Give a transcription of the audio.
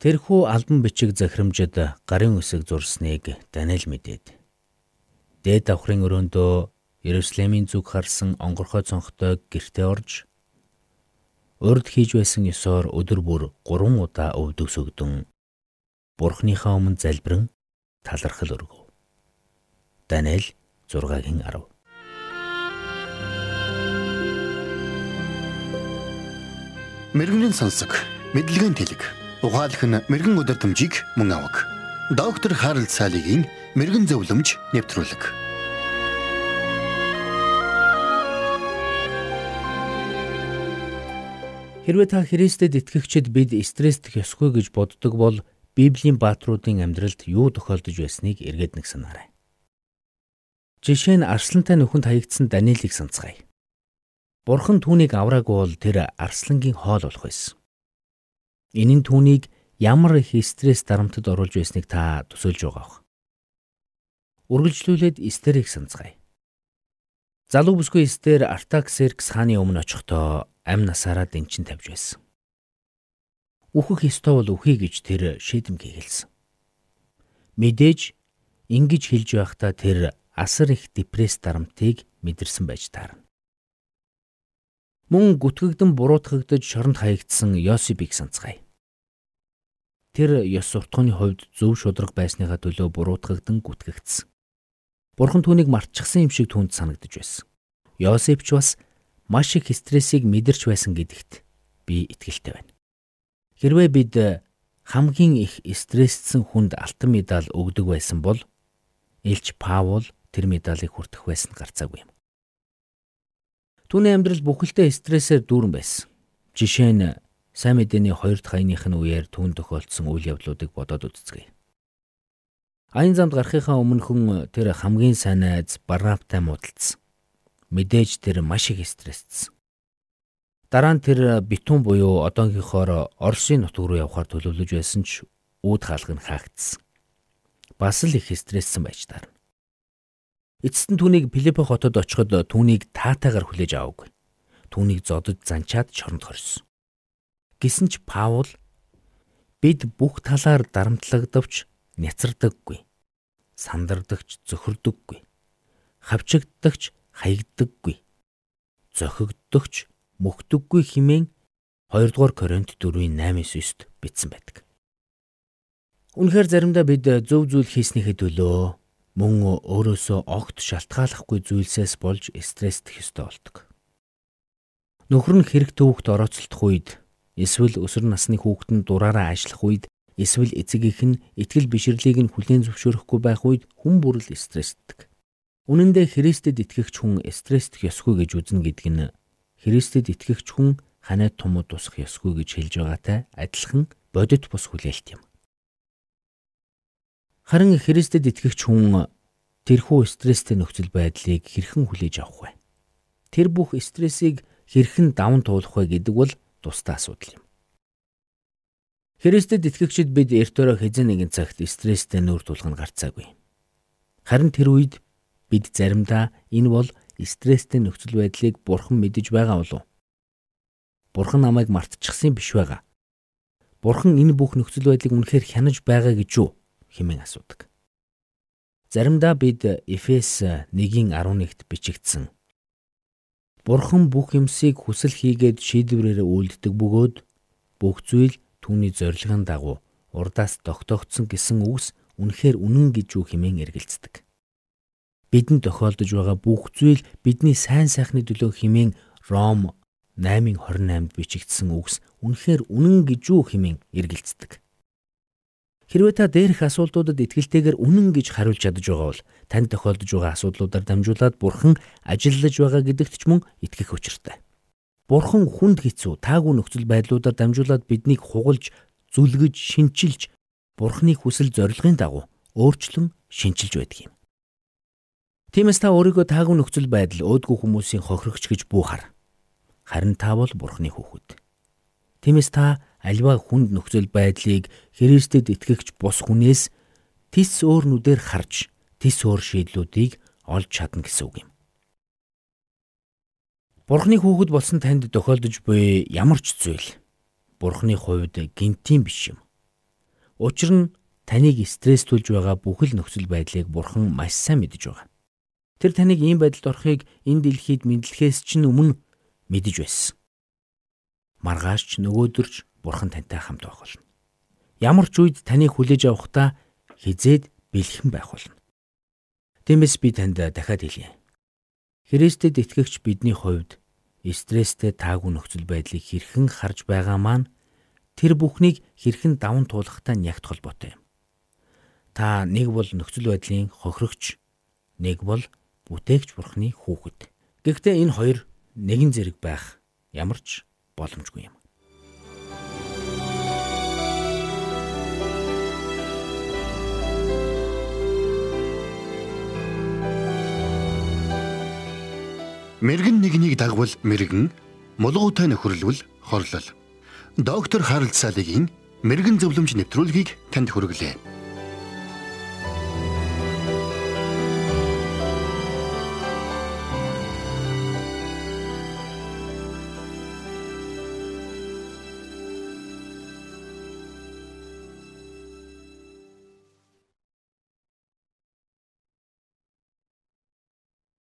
Тэрхүү албан бичиг захирамжид гарын үсэг зурсныг Даниэл мэдээд. Дээд давхрын өрөөндөө Иерусалимийн зүг харсан онгорхой цонхтой гэртээ орж урд хийж байсан ёсоор өдөр бүр 3 удаа өвдөг сөгдөн Бурхныхаа өмнө залбирэн талархал өргөв. Даниэл 6-гийн 10 Мэргэний сонсог мэдлэгийн тэлэг Ухаалх нь мэрэгэн өдөр төмжийг мөн авах. Доктор Харалт цаалогийн мэрэгэн зөвлөмж нэвтрүүлэг. Хэрвээ та Христэд итгэгчид бид стресстэх ёсгүй гэж боддог бол Библийн баатруудын амьдралд юу тохиолдож байсныг эргээд нэг санаарай. Жишээ нь арслантай нөхөнд хаягдсан Даниэлийг санацгаая. Бурхан түүнийг авраагүй бол тэр арслангийн хоол болох байсан. Энэ нь түүнийг ямар их стресс дарамтад оруулж байсныг та төсөөлж байгаа бох. Үргэлжлүүлээд Эстерийг санацгаая. Залуу бүсгүй Эстер Артаксеркс хааны өмнө очихдоо амь насаараа дэнчин тавьж байсан. Үхэх ёстой бол үхий гэж тэр шийдэм хийгэлсэн. Мэдээж ингэж хэлж байхдаа тэр асар их депресс дарамтыг мэдэрсэн байж таарна. Мөн гүтгэгдэн буруутгагдж шоронд хаягдсан Йосипыг санацгаая. Тэр ёс суртахууны хувьд зөв шудраг байсныхаа төлөө буруутгагдсан гүтгэгдсэн. Бурхан түүнийг мартчихсан юм шиг түүнд санагдаж байсан. Йосип ч бас маш их стрессийг мэдэрч байсан гэдэгт би итгэлтэй байна. Хэрвээ бид хамгийн их стрессцсэн хүнд алтан медаль өгдөг байсан бол Илч Паул тэр медалийг хүртэх байсан гарцаагүй юм. Түүний амьдрал бүхэлдээ стрессээр дүүрэн байсан. Жишээ нь сайн мэдээний 2 дахь аяных нь үеэр түүн тохиолдсон үйл явдлуудыг бодоод үзцгээе. Аян замд гарахынхаа өмнө хүн тэр хамгийн сайн найз Барнаптай муудалцсан. Мэдээж тэр маш их стрессцсэн. Дараа нь тэр битүүн буюу одоогийнхоор Оросын нутг руу явхаар төлөвлөж байсан ч үүд хаалга нь хаагдсан. Бас л их стресссэн байж таарна. Эцэст нь түүнийг Филиппо хотод очиход түүнийг таатайгаар хүлээж аваагүй. Түүнийг зодод занчаад чоронд хорьсон. Гэсэн ч Паул бид бүх талаар дарамтлагдавч няцардаггүй. Сандардагч зөхөрдөггүй. Хавчигддагч хаягддаггүй. Зохигддогч мөхдөггүй химэн 2 дугаар Коринт 4:8-9-д бичсэн байдаг. Үнэхээр заримдаа бид зөв зүйл хийснийхээ төлөө мөн өөрөөсөө огт шалтгааллахгүй зүйлсээс болж стресстэх ёстой болдог. Нөхөр нь хэрэг төвөгт орооцолдох үед эсвэл өсвөр насны хүүхэд нь дураараа ажиллах үед эсвэл эцэгийнх нь итгэл бишрлийг нь хүлээн зөвшөөрөхгүй байх үед хүн бүрэл стрессдэг. Үнэн дээр Христэд итгэгч хүн стресстэх ёсгүй гэж үзнэ гэдэг нь Христэд итгэгч хүн ханаа тумууд тусах ёсгүй гэж хэлж байгаатай адилхан бодит бус хүлээлт юм. Харин Христэд итгэгч хүн тэрхүү стресстэй нөхцөл байдлыг хэрхэн хүлээж авах вэ? Тэр бүх стрессийг хэрхэн даван туулах вэ гэдэг бол тусдаа асуудал юм. Христэд итгэгчид бид эрт өрөө хэзээ нэгэн цагт стресстэй нүүр тулах нь гарцаагүй. Харин тэр үед бид заримдаа энэ бол стресстэй нөхцөл байдлыг бурхан мэдэж байгаа болов. Бурхан намайг мартчихсан биш байгаа. Бурхан энэ бүх нөхцөл байдлыг үнэхээр хянаж байгаа гэж юу? Хэмээн асуудаг. Заримдаа бид Эфес 1:11-д бичигдсэн Бурхан бүх юмсыг хүсэл хийгээд шийдвэрээр үйлддэг бөгөөд бүх зүйл түүний зорилгын дагуу урдаас тогтоогдсон гэсэн үгс үнэхээр үнэн гэж юу хэмээн эргэлздэг. Бидэнд тохиолдож байгаа бүх зүйл бидний сайн сайхны төлөө хэмээн Ром 8:28-д бичигдсэн үгс үнэхээр үнэн гэж юу хэмээн эргэлздэг. Хэрвээ та дээрх асуудлуудад итгэлтэйгээр үнэн гэж хариулж чадж байгаа бол танд тохиолдож байгаа асуудлуудаар дамжуулаад бурхан ажиллаж байгаа гэдэгт ч мөн итгэх учиртай. Бурхан хүнд хэцүү таагүй нөхцөл байдлуудаар дамжуулаад биднийг хугалж, зүлгэж, шинчилж бурханы хүсэл зорилгын дагуу өөрчлөн шинчилж байдаг юм. Тиймээс та өөрийгөө таагүй нөхцөл байдал өөдгөө хүмүүсийн хохирогч гэж буухаар. Харин та бол бурханы хүүхэд. Тиймээс та альва хүнд нөхцөл байдлыг Христэд итгэгч бус хүнээс тис өөр нүдээр харж тис өөр шийдлүүдийг олж чадна гэсэн үг юм. Бурхны хүүхэд болсон танд тохиолдож буй ямар ч зүйл Бурхны хувьд гинтийн биш юм. Учир нь таныг стресстүүлж байгаа бүхэл нөхцөл байдлыг Бурхан маш сайн мэдэж байгаа. Тэр таныг ийм байдалд орохыг энэ дэлхийд мэдлэхээс чинь өмнө мэдэж байсан. Маргааш ч нөгөөдөрч Бурхан тантай хамт байх болно. Ямар ч үед таныг хүлээж авахдаа хизээд бэлхэн байх болно. Тиймээс би танд дахиад хэлье. Христэд итгэгч бидний хувьд стресстэй таагүй нөхцөл байдлыг хэрхэн харж байгаа маань тэр бүхнийг хэрхэн даван туулахтай нягт холбоотой юм. Та нэг бол нөхцөл байдлын хохирогч, нэг бол бүтээгч бурхны хүүхэд. Гэхдээ энэ хоёр нэгэн зэрэг байх ямар ч боломжгүй юм. Мэргэн нэгнийг дагвал мэргэн, мулгуутай нөхөрлөл хорлол. Доктор Харалт Салигийн мэрэгэн зөвлөмж нэвтрүүлгийг танд хүргэлээ.